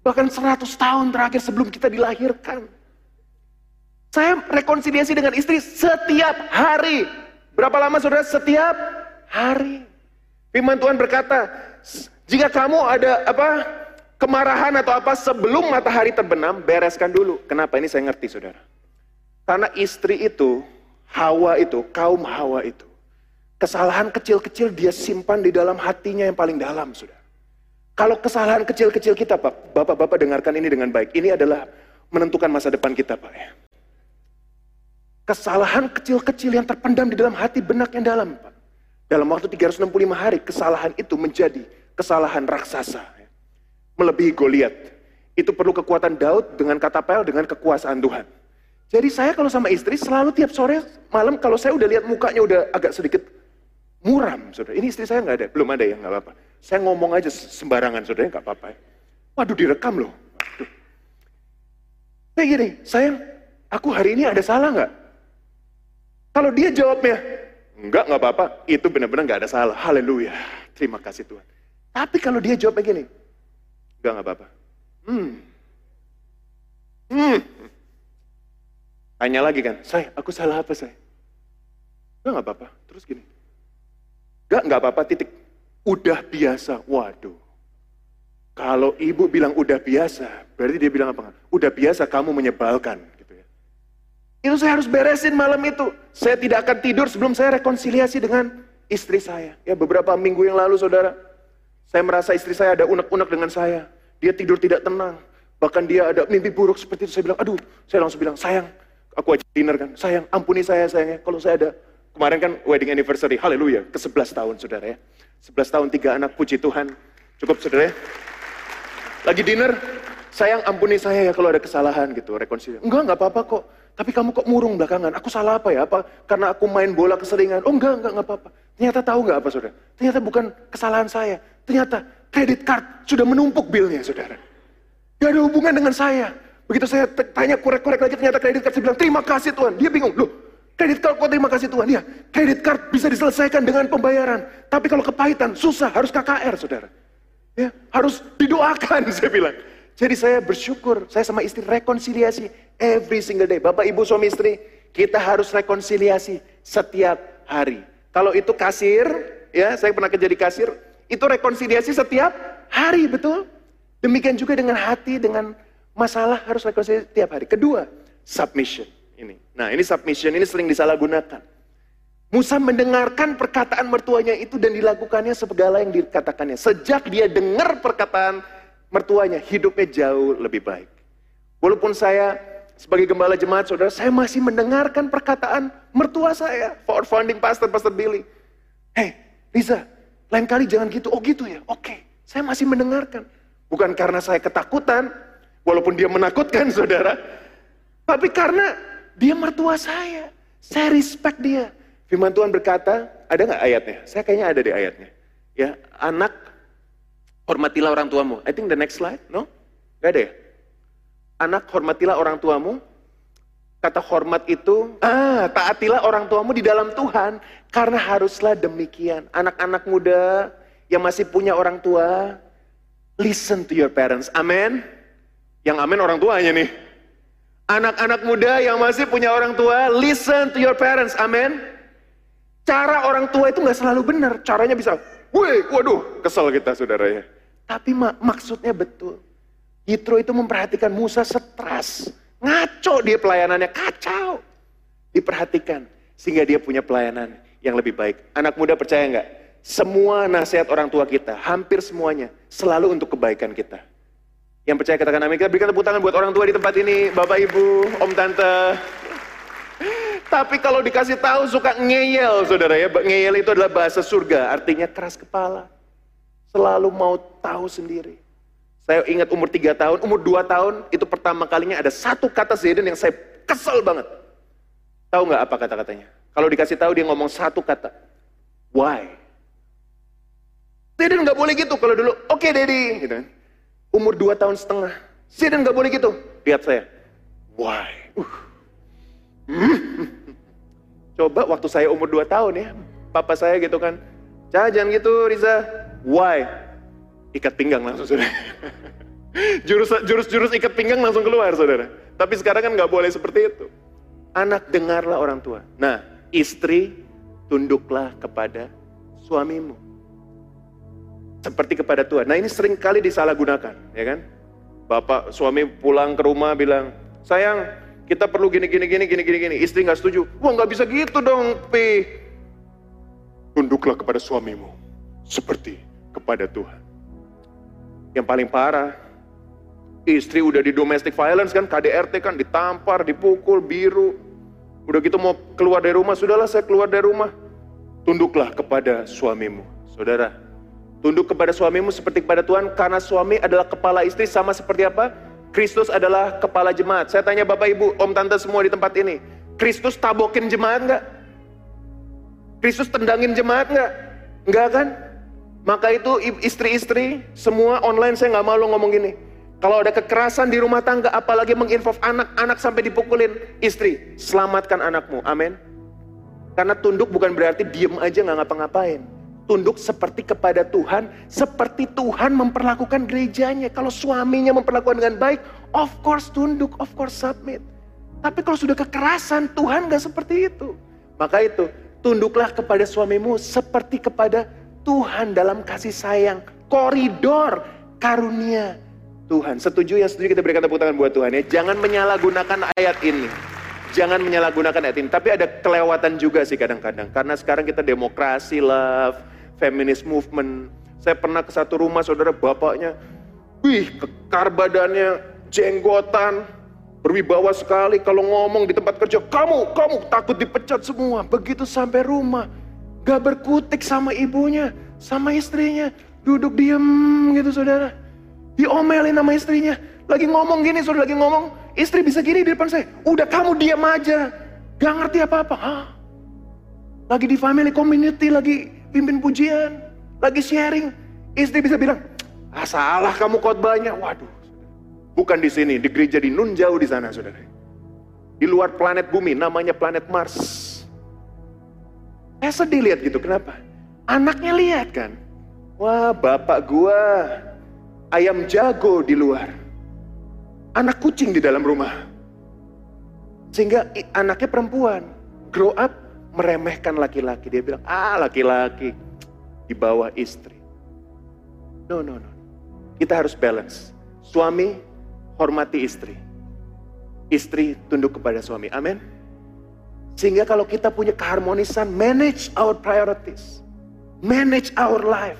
A: Bahkan seratus tahun terakhir sebelum kita dilahirkan. Saya rekonsiliasi dengan istri setiap hari. Berapa lama saudara? Setiap hari. Firman Tuhan berkata, jika kamu ada apa kemarahan atau apa sebelum matahari terbenam, bereskan dulu. Kenapa ini saya ngerti saudara. Karena istri itu, Hawa itu, kaum Hawa itu, kesalahan kecil-kecil dia simpan di dalam hatinya yang paling dalam saudara. Kalau kesalahan kecil-kecil kita Pak, Bapak-Bapak dengarkan ini dengan baik. Ini adalah menentukan masa depan kita Pak ya. Kesalahan kecil-kecil yang terpendam di dalam hati benak yang dalam. Dalam waktu 365 hari, kesalahan itu menjadi kesalahan raksasa. Melebihi Goliat. Itu perlu kekuatan Daud dengan kata pel, dengan kekuasaan Tuhan. Jadi saya kalau sama istri selalu tiap sore malam kalau saya udah lihat mukanya udah agak sedikit muram, saudara. Ini istri saya nggak ada, belum ada ya nggak apa-apa. Saya ngomong aja sembarangan, saudara nggak apa-apa. Ya. Waduh direkam loh. Saya gini, sayang, aku hari ini ada salah nggak? Kalau dia jawabnya, enggak, enggak apa-apa, itu benar-benar enggak ada salah. Haleluya. Terima kasih Tuhan. Tapi kalau dia jawabnya gini, enggak, enggak apa-apa. Hmm. Hmm. Tanya lagi kan, saya, aku salah apa saya? Enggak, enggak apa-apa. Terus gini, enggak, enggak apa-apa, titik. Udah biasa, waduh. Kalau ibu bilang udah biasa, berarti dia bilang apa? Udah biasa kamu menyebalkan. Itu saya harus beresin malam itu. Saya tidak akan tidur sebelum saya rekonsiliasi dengan istri saya. Ya beberapa minggu yang lalu saudara, saya merasa istri saya ada unek-unek dengan saya. Dia tidur tidak tenang. Bahkan dia ada mimpi buruk seperti itu. Saya bilang, aduh, saya langsung bilang, sayang, aku aja dinner kan. Sayang, ampuni saya sayangnya. Kalau saya ada, kemarin kan wedding anniversary, haleluya, ke 11 tahun saudara ya. 11 tahun, tiga anak, puji Tuhan. Cukup saudara ya. Lagi dinner, sayang ampuni saya ya kalau ada kesalahan gitu, rekonsiliasi. Enggak, enggak apa-apa kok. Tapi kamu kok murung belakangan? Aku salah apa ya? Apa karena aku main bola keseringan? Oh enggak, enggak, enggak apa-apa. Ternyata tahu enggak apa saudara? Ternyata bukan kesalahan saya. Ternyata kredit card sudah menumpuk bilnya saudara. Gak ada hubungan dengan saya. Begitu saya tanya korek-korek lagi ternyata kredit card saya bilang terima kasih Tuhan. Dia bingung, loh kredit card kok terima kasih Tuhan? Ya kredit card bisa diselesaikan dengan pembayaran. Tapi kalau kepahitan susah harus KKR saudara. Ya, harus didoakan [laughs] saya bilang. Jadi saya bersyukur, saya sama istri rekonsiliasi every single day. Bapak, ibu, suami istri, kita harus rekonsiliasi setiap hari. Kalau itu kasir, ya saya pernah kerja di kasir, itu rekonsiliasi setiap hari, betul? Demikian juga dengan hati, dengan masalah harus rekonsiliasi setiap hari. Kedua, submission. Ini. Nah ini submission, ini sering disalahgunakan. Musa mendengarkan perkataan mertuanya itu dan dilakukannya segala yang dikatakannya. Sejak dia dengar perkataan mertuanya, hidupnya jauh lebih baik. Walaupun saya sebagai gembala jemaat saudara, saya masih mendengarkan perkataan mertua saya, for founding pastor, Pastor Billy. Hei, Riza, lain kali jangan gitu. Oh gitu ya, oke. Saya masih mendengarkan. Bukan karena saya ketakutan, walaupun dia menakutkan [laughs] saudara. Tapi karena dia mertua saya. Saya respect dia. Firman Tuhan berkata, ada nggak ayatnya? Saya kayaknya ada di ayatnya. Ya, anak Hormatilah orang tuamu. I think the next slide, no? Gak ada ya? Anak hormatilah orang tuamu. Kata hormat itu, ah, taatilah orang tuamu di dalam Tuhan. Karena haruslah demikian. Anak-anak muda yang masih punya orang tua, listen to your parents. Amin. Yang amin orang tuanya nih. Anak-anak muda yang masih punya orang tua, listen to your parents. Amin. Cara orang tua itu nggak selalu benar. Caranya bisa, wih, waduh, kesel kita saudara ya. Tapi mak maksudnya betul. Yitro itu memperhatikan Musa stres. Ngaco dia pelayanannya, kacau. Diperhatikan. Sehingga dia punya pelayanan yang lebih baik. Anak muda percaya nggak? Semua nasihat orang tua kita, hampir semuanya, selalu untuk kebaikan kita. Yang percaya katakan amin. Kita berikan tepuk tangan buat orang tua di tempat ini, Bapak Ibu, Om Tante. Tapi kalau dikasih tahu suka ngeyel, saudara ya. Ngeyel itu adalah bahasa surga, artinya keras kepala selalu mau tahu sendiri. Saya ingat umur tiga tahun, umur dua tahun, itu pertama kalinya ada satu kata Zidane yang saya kesel banget. Tahu nggak apa kata-katanya? Kalau dikasih tahu dia ngomong satu kata. Why? Zidane nggak boleh gitu kalau dulu, oke okay, Daddy. Gitu kan. Umur dua tahun setengah. Zidane nggak boleh gitu. Lihat saya. Why? Uh. [laughs] Coba waktu saya umur dua tahun ya, papa saya gitu kan, jangan gitu Riza, Why? Ikat pinggang langsung saudara. [laughs] jurus jurus jurus ikat pinggang langsung keluar saudara. Tapi sekarang kan nggak boleh seperti itu. Anak dengarlah orang tua. Nah, istri tunduklah kepada suamimu. seperti kepada Tuhan. Nah ini sering kali disalahgunakan, ya kan? Bapak suami pulang ke rumah bilang, sayang kita perlu gini gini gini gini gini gini. Istri nggak setuju. Wah nggak bisa gitu dong, Pi. Tunduklah kepada suamimu seperti kepada Tuhan. Yang paling parah, istri udah di domestic violence kan, KDRT kan ditampar, dipukul, biru. Udah gitu mau keluar dari rumah, sudahlah saya keluar dari rumah. Tunduklah kepada suamimu. Saudara, Tunduk kepada suamimu seperti kepada Tuhan karena suami adalah kepala istri sama seperti apa? Kristus adalah kepala jemaat. Saya tanya Bapak Ibu, Om Tante semua di tempat ini. Kristus tabokin jemaat enggak? Kristus tendangin jemaat enggak? Enggak kan? Maka itu istri-istri semua online saya nggak malu ngomong gini. Kalau ada kekerasan di rumah tangga, apalagi menginvolve anak-anak sampai dipukulin istri, selamatkan anakmu. Amin. Karena tunduk bukan berarti diem aja nggak ngapa-ngapain tunduk seperti kepada Tuhan, seperti Tuhan memperlakukan gerejanya. Kalau suaminya memperlakukan dengan baik, of course tunduk, of course submit. Tapi kalau sudah kekerasan, Tuhan gak seperti itu. Maka itu, tunduklah kepada suamimu seperti kepada Tuhan dalam kasih sayang. Koridor karunia Tuhan. Setuju yang setuju kita berikan tepuk tangan buat Tuhan ya. Jangan menyalahgunakan ayat ini. Jangan menyalahgunakan ayat ini. Tapi ada kelewatan juga sih kadang-kadang. Karena sekarang kita demokrasi, love, feminist movement. Saya pernah ke satu rumah saudara bapaknya, wih kekar badannya, jenggotan, berwibawa sekali kalau ngomong di tempat kerja, kamu, kamu takut dipecat semua. Begitu sampai rumah, gak berkutik sama ibunya, sama istrinya, duduk diem gitu saudara. Diomelin sama istrinya, lagi ngomong gini saudara, lagi ngomong, istri bisa gini di depan saya, udah kamu diam aja, gak ngerti apa-apa. Lagi di family community, lagi pimpin pujian, lagi sharing. Istri bisa bilang, ah salah kamu khotbahnya. Waduh, bukan di sini, di gereja di Nun jauh di sana, saudara. Di luar planet bumi, namanya planet Mars. Saya sedih lihat gitu, kenapa? Anaknya lihat kan, wah bapak gua ayam jago di luar, anak kucing di dalam rumah. Sehingga anaknya perempuan, grow up meremehkan laki-laki. Dia bilang, ah laki-laki di bawah istri. No, no, no. Kita harus balance. Suami hormati istri. Istri tunduk kepada suami. Amin. Sehingga kalau kita punya keharmonisan, manage our priorities. Manage our life.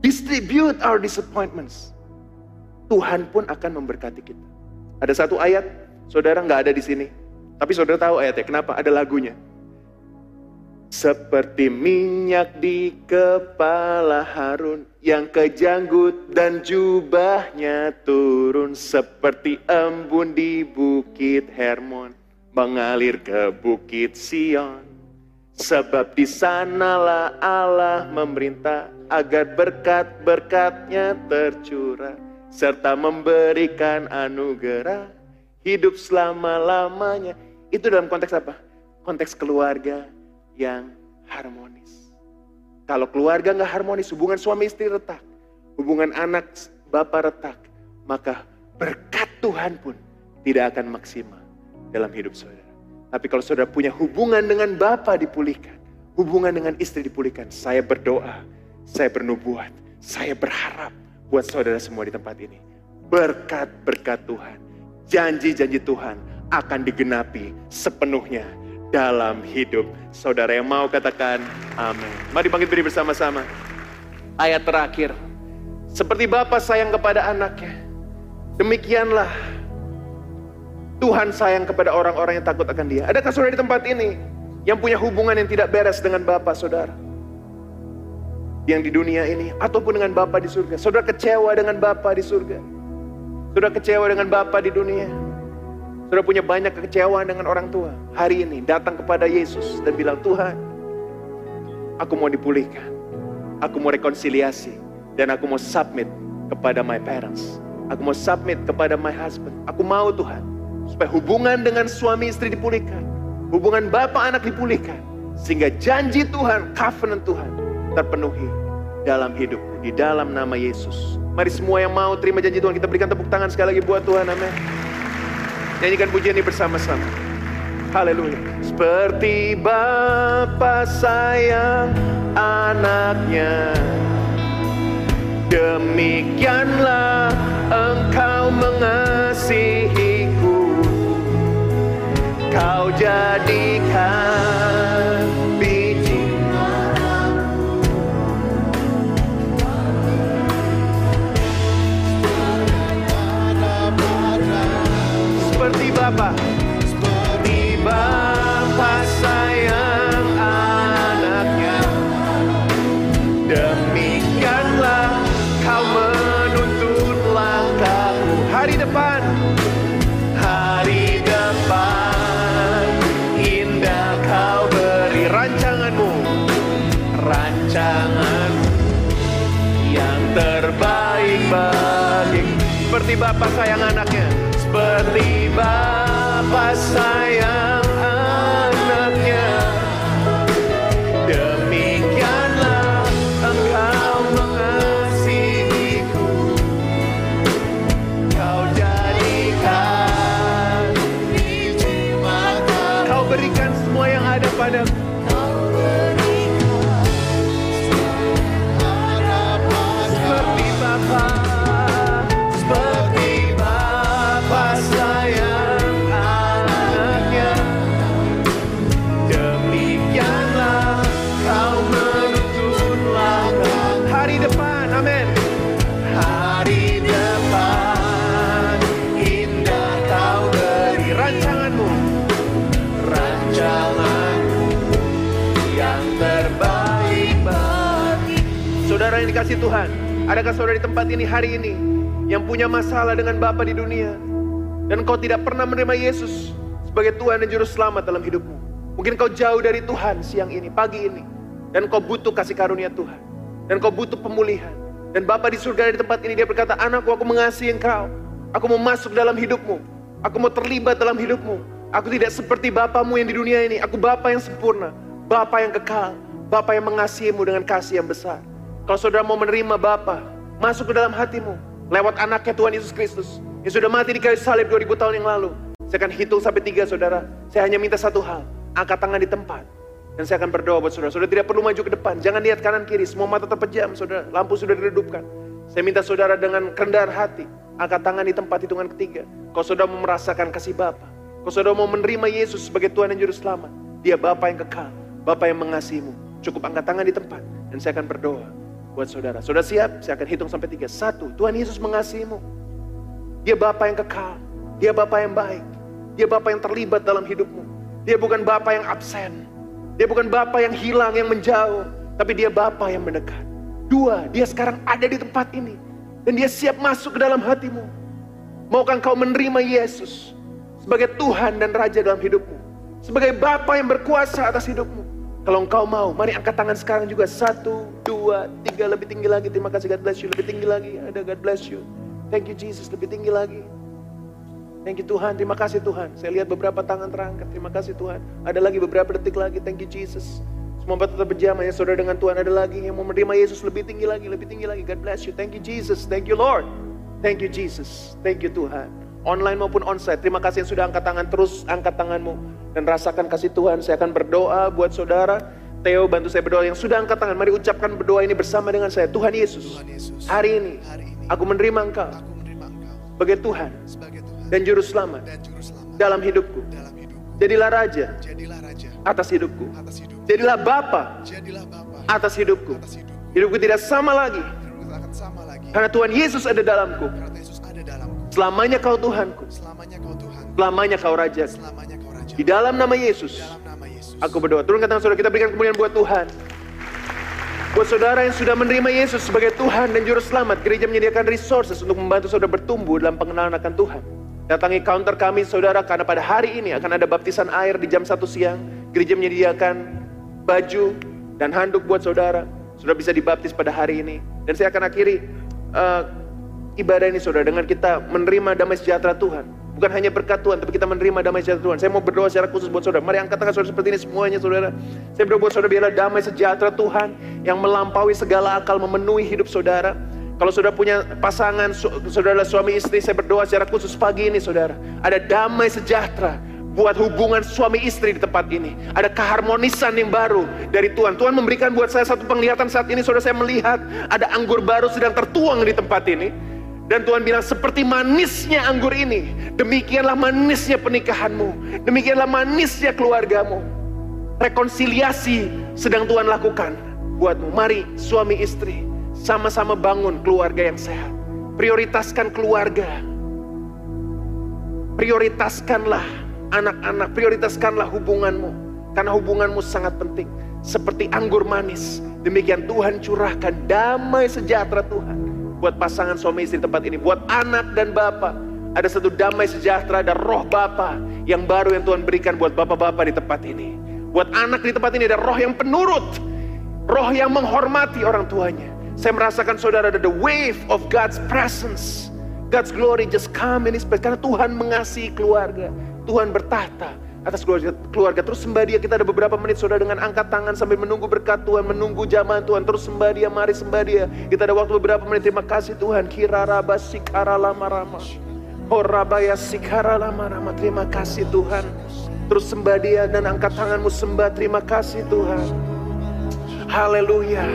A: Distribute our disappointments. Tuhan pun akan memberkati kita. Ada satu ayat, saudara nggak ada di sini. Tapi saudara tahu ayatnya, kenapa? Ada lagunya. Seperti minyak di kepala Harun yang kejanggut dan jubahnya turun seperti embun di bukit Hermon mengalir ke bukit Sion. Sebab di sanalah Allah memerintah agar berkat-berkatnya tercurah serta memberikan anugerah hidup selama-lamanya. Itu dalam konteks apa? Konteks keluarga, yang harmonis. Kalau keluarga nggak harmonis, hubungan suami istri retak, hubungan anak bapak retak, maka berkat Tuhan pun tidak akan maksimal dalam hidup saudara. Tapi kalau saudara punya hubungan dengan Bapak dipulihkan, hubungan dengan istri dipulihkan, saya berdoa, saya bernubuat, saya berharap buat saudara semua di tempat ini. Berkat-berkat Tuhan, janji-janji Tuhan akan digenapi sepenuhnya dalam hidup saudara yang mau katakan amin. Mari bangkit berdiri bersama-sama. Ayat terakhir. Seperti Bapak sayang kepada anaknya. Demikianlah Tuhan sayang kepada orang-orang yang takut akan dia. Adakah saudara di tempat ini yang punya hubungan yang tidak beres dengan Bapak saudara? Yang di dunia ini ataupun dengan Bapak di surga. Saudara kecewa dengan Bapak di surga. Saudara kecewa dengan Bapak di dunia. Sudah punya banyak kekecewaan dengan orang tua. Hari ini datang kepada Yesus dan bilang, Tuhan, aku mau dipulihkan. Aku mau rekonsiliasi. Dan aku mau submit kepada my parents. Aku mau submit kepada my husband. Aku mau Tuhan. Supaya hubungan dengan suami istri dipulihkan. Hubungan bapak anak dipulihkan. Sehingga janji Tuhan, covenant Tuhan terpenuhi dalam hidupku. Di dalam nama Yesus. Mari semua yang mau terima janji Tuhan. Kita berikan tepuk tangan sekali lagi buat Tuhan. Amin. Nyanyikan pujian ini bersama-sama. Haleluya. Seperti Bapa sayang anaknya. Demikianlah engkau mengasihiku Kau jadikan biji. Seperti Bapa Seperti Bapak sayang anaknya. Seperti Bapak sayang Dikasih Tuhan Adakah saudara di tempat ini hari ini Yang punya masalah dengan Bapa di dunia Dan kau tidak pernah menerima Yesus Sebagai Tuhan dan Juru Selamat dalam hidupmu Mungkin kau jauh dari Tuhan siang ini, pagi ini. Dan kau butuh kasih karunia Tuhan. Dan kau butuh pemulihan. Dan Bapa di surga di tempat ini dia berkata, anakku aku mengasihi engkau. Aku mau masuk dalam hidupmu. Aku mau terlibat dalam hidupmu. Aku tidak seperti Bapamu yang di dunia ini. Aku Bapa yang sempurna. Bapa yang kekal. Bapa yang mengasihimu dengan kasih yang besar. Kalau saudara mau menerima Bapa, masuk ke dalam hatimu. Lewat anaknya Tuhan Yesus Kristus. Yang sudah mati di kayu salib 2000 tahun yang lalu. Saya akan hitung sampai tiga saudara. Saya hanya minta satu hal. Angkat tangan di tempat. Dan saya akan berdoa buat saudara. Saudara tidak perlu maju ke depan. Jangan lihat kanan kiri. Semua mata terpejam saudara. Lampu sudah diredupkan. Saya minta saudara dengan kerendahan hati. Angkat tangan di tempat hitungan ketiga. Kau saudara mau merasakan kasih Bapa. Kau saudara mau menerima Yesus sebagai Tuhan dan Juru Selamat. Dia Bapa yang kekal. Bapa yang mengasihimu. Cukup angkat tangan di tempat. Dan saya akan berdoa buat saudara. Saudara siap? Saya akan hitung sampai tiga. Satu, Tuhan Yesus mengasihimu. Dia Bapa yang kekal. Dia Bapa yang baik. Dia Bapa yang terlibat dalam hidupmu. Dia bukan Bapa yang absen. Dia bukan Bapa yang hilang, yang menjauh. Tapi dia Bapa yang mendekat. Dua, dia sekarang ada di tempat ini. Dan dia siap masuk ke dalam hatimu. Maukah engkau menerima Yesus sebagai Tuhan dan Raja dalam hidupmu? Sebagai Bapa yang berkuasa atas hidupmu. Kalau engkau mau, mari angkat tangan sekarang juga. Satu, dua, tiga, lebih tinggi lagi. Terima kasih, God bless you. Lebih tinggi lagi, ada God bless you. Thank you Jesus, lebih tinggi lagi. Thank you Tuhan, terima kasih Tuhan. Saya lihat beberapa tangan terangkat, terima kasih Tuhan. Ada lagi beberapa detik lagi, thank you Jesus. Mata tetap berjamaah ya saudara dengan Tuhan. Ada lagi yang mau menerima Yesus lebih tinggi lagi, lebih tinggi lagi. God bless you, thank you Jesus, thank you Lord. Thank you Jesus, thank you Tuhan. Online maupun onsite, terima kasih yang sudah angkat tangan, terus angkat tanganmu. Dan rasakan kasih Tuhan, saya akan berdoa buat saudara. Theo bantu saya berdoa yang sudah angkat tangan. Mari ucapkan berdoa ini bersama dengan saya. Tuhan Yesus,
B: Tuhan Yesus,
A: hari ini
B: hari ini
A: aku menerima Engkau
B: aku menerima Engkau
A: sebagai Tuhan
B: sebagai Tuhan
A: dan Juru Selamat
B: dan Juru Selamat
A: dalam hidupku.
B: dalam hidupku.
A: Jadilah Raja
B: Jadilah Raja
A: atas hidupku.
B: atas hidupku.
A: Jadilah Bapa
B: Jadilah Bapa
A: atas hidupku.
B: atas hidupku.
A: Hidupku tidak sama lagi
B: akan sama lagi.
A: karena Tuhan Yesus ada dalamku. Selamanya kau Tuhanku,
B: Selamanya kau Tuhan.
A: selamanya kau Raja.
B: Selamanya kau Raja.
A: Di dalam nama Yesus,
B: Dalam nama Yesus.
A: aku berdoa. Turunkan tangan saudara, kita berikan kemuliaan buat Tuhan. Buat saudara yang sudah menerima Yesus sebagai Tuhan dan Juru Selamat, gereja menyediakan resources untuk membantu saudara bertumbuh dalam pengenalan akan Tuhan. Datangi counter kami saudara, karena pada hari ini akan ada baptisan air di jam 1 siang. Gereja menyediakan baju dan handuk buat saudara. Saudara bisa dibaptis pada hari ini. Dan saya akan akhiri eh, ibadah ini saudara dengan kita menerima damai sejahtera Tuhan. Bukan hanya berkat Tuhan, tapi kita menerima damai sejahtera Tuhan. Saya mau berdoa secara khusus buat saudara. Mari angkat tangan saudara seperti ini semuanya saudara. Saya berdoa buat saudara biarlah damai sejahtera Tuhan yang melampaui segala akal memenuhi hidup saudara. Kalau saudara punya pasangan, saudara suami istri, saya berdoa secara khusus pagi ini saudara. Ada damai sejahtera buat hubungan suami istri di tempat ini. Ada keharmonisan yang baru dari Tuhan. Tuhan memberikan buat saya satu penglihatan saat ini, saudara saya melihat ada anggur baru sedang tertuang di tempat ini. Dan Tuhan bilang seperti manisnya anggur ini, demikianlah manisnya pernikahanmu, demikianlah manisnya keluargamu. Rekonsiliasi sedang Tuhan lakukan buatmu. Mari suami istri sama-sama bangun keluarga yang sehat. Prioritaskan keluarga. Prioritaskanlah anak-anak, prioritaskanlah hubunganmu. Karena hubunganmu sangat penting. Seperti anggur manis. Demikian Tuhan curahkan damai sejahtera Tuhan. Buat pasangan suami istri tempat ini. Buat anak dan bapak. Ada satu damai sejahtera, ada roh Bapa yang baru yang Tuhan berikan buat bapak-bapak di tempat ini. Buat anak di tempat ini ada roh yang penurut. Roh yang menghormati orang tuanya. Saya merasakan saudara ada the wave of God's presence. God's glory just come in His place. Karena Tuhan mengasihi keluarga. Tuhan bertahta atas keluarga, keluarga. Terus sembah dia. Kita ada beberapa menit saudara dengan angkat tangan sambil menunggu berkat Tuhan. Menunggu zaman Tuhan. Terus sembah dia. Mari sembah dia. Kita ada waktu beberapa menit. Terima kasih Tuhan. Kira raba sikara lama rama. Oh sikara lama rama. Terima kasih Tuhan. Terus sembah dia dan angkat tanganmu sembah. Terima kasih Tuhan. Haleluya.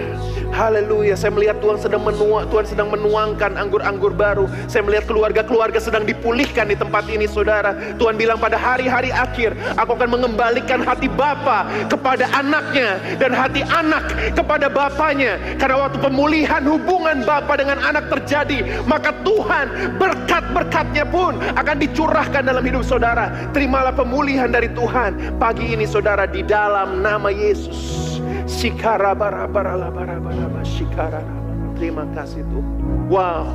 A: Haleluya. Saya melihat Tuhan sedang menuang, Tuhan sedang menuangkan anggur-anggur baru. Saya melihat keluarga-keluarga sedang dipulihkan di tempat ini, Saudara. Tuhan bilang pada hari-hari akhir, aku akan mengembalikan hati Bapa kepada anaknya dan hati anak kepada bapaknya. Karena waktu pemulihan hubungan Bapa dengan anak terjadi, maka Tuhan berkat-berkatnya pun akan dicurahkan dalam hidup Saudara. Terimalah pemulihan dari Tuhan pagi ini, Saudara, di dalam nama Yesus. Sikara bara bara la bara bara ba sikara Terima kasih Tuhan. Wow.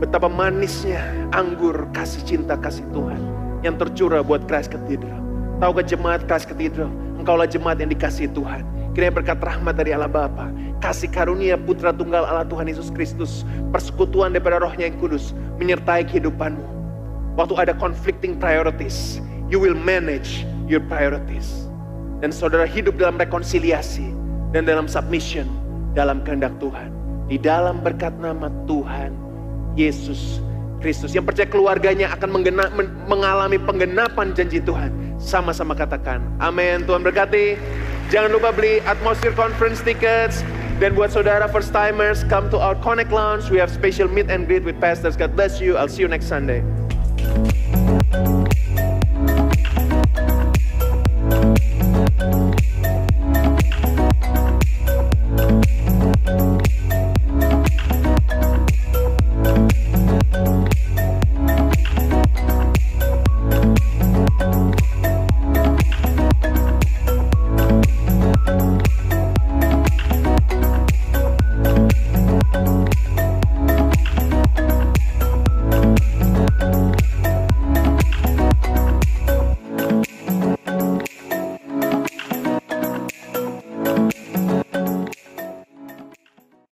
A: Betapa manisnya anggur kasih cinta kasih Tuhan yang tercurah buat Christ Cathedral. Tahukah jemaat Christ Cathedral? Engkaulah jemaat yang dikasih Tuhan. Kiranya berkat rahmat dari Allah Bapa, kasih karunia Putra Tunggal Allah Tuhan Yesus Kristus, persekutuan daripada Rohnya yang kudus menyertai kehidupanmu. Waktu ada conflicting priorities, you will manage your priorities. Dan saudara hidup dalam rekonsiliasi dan dalam submission dalam kehendak Tuhan. Di dalam berkat nama Tuhan Yesus Kristus. Yang percaya keluarganya akan menggena, men, mengalami penggenapan janji Tuhan. Sama-sama katakan. Amin. Tuhan berkati. Jangan lupa beli Atmosphere Conference tickets. Dan buat saudara first timers, come to our Connect Lounge. We have special meet and greet with pastors. God bless you. I'll see you next Sunday.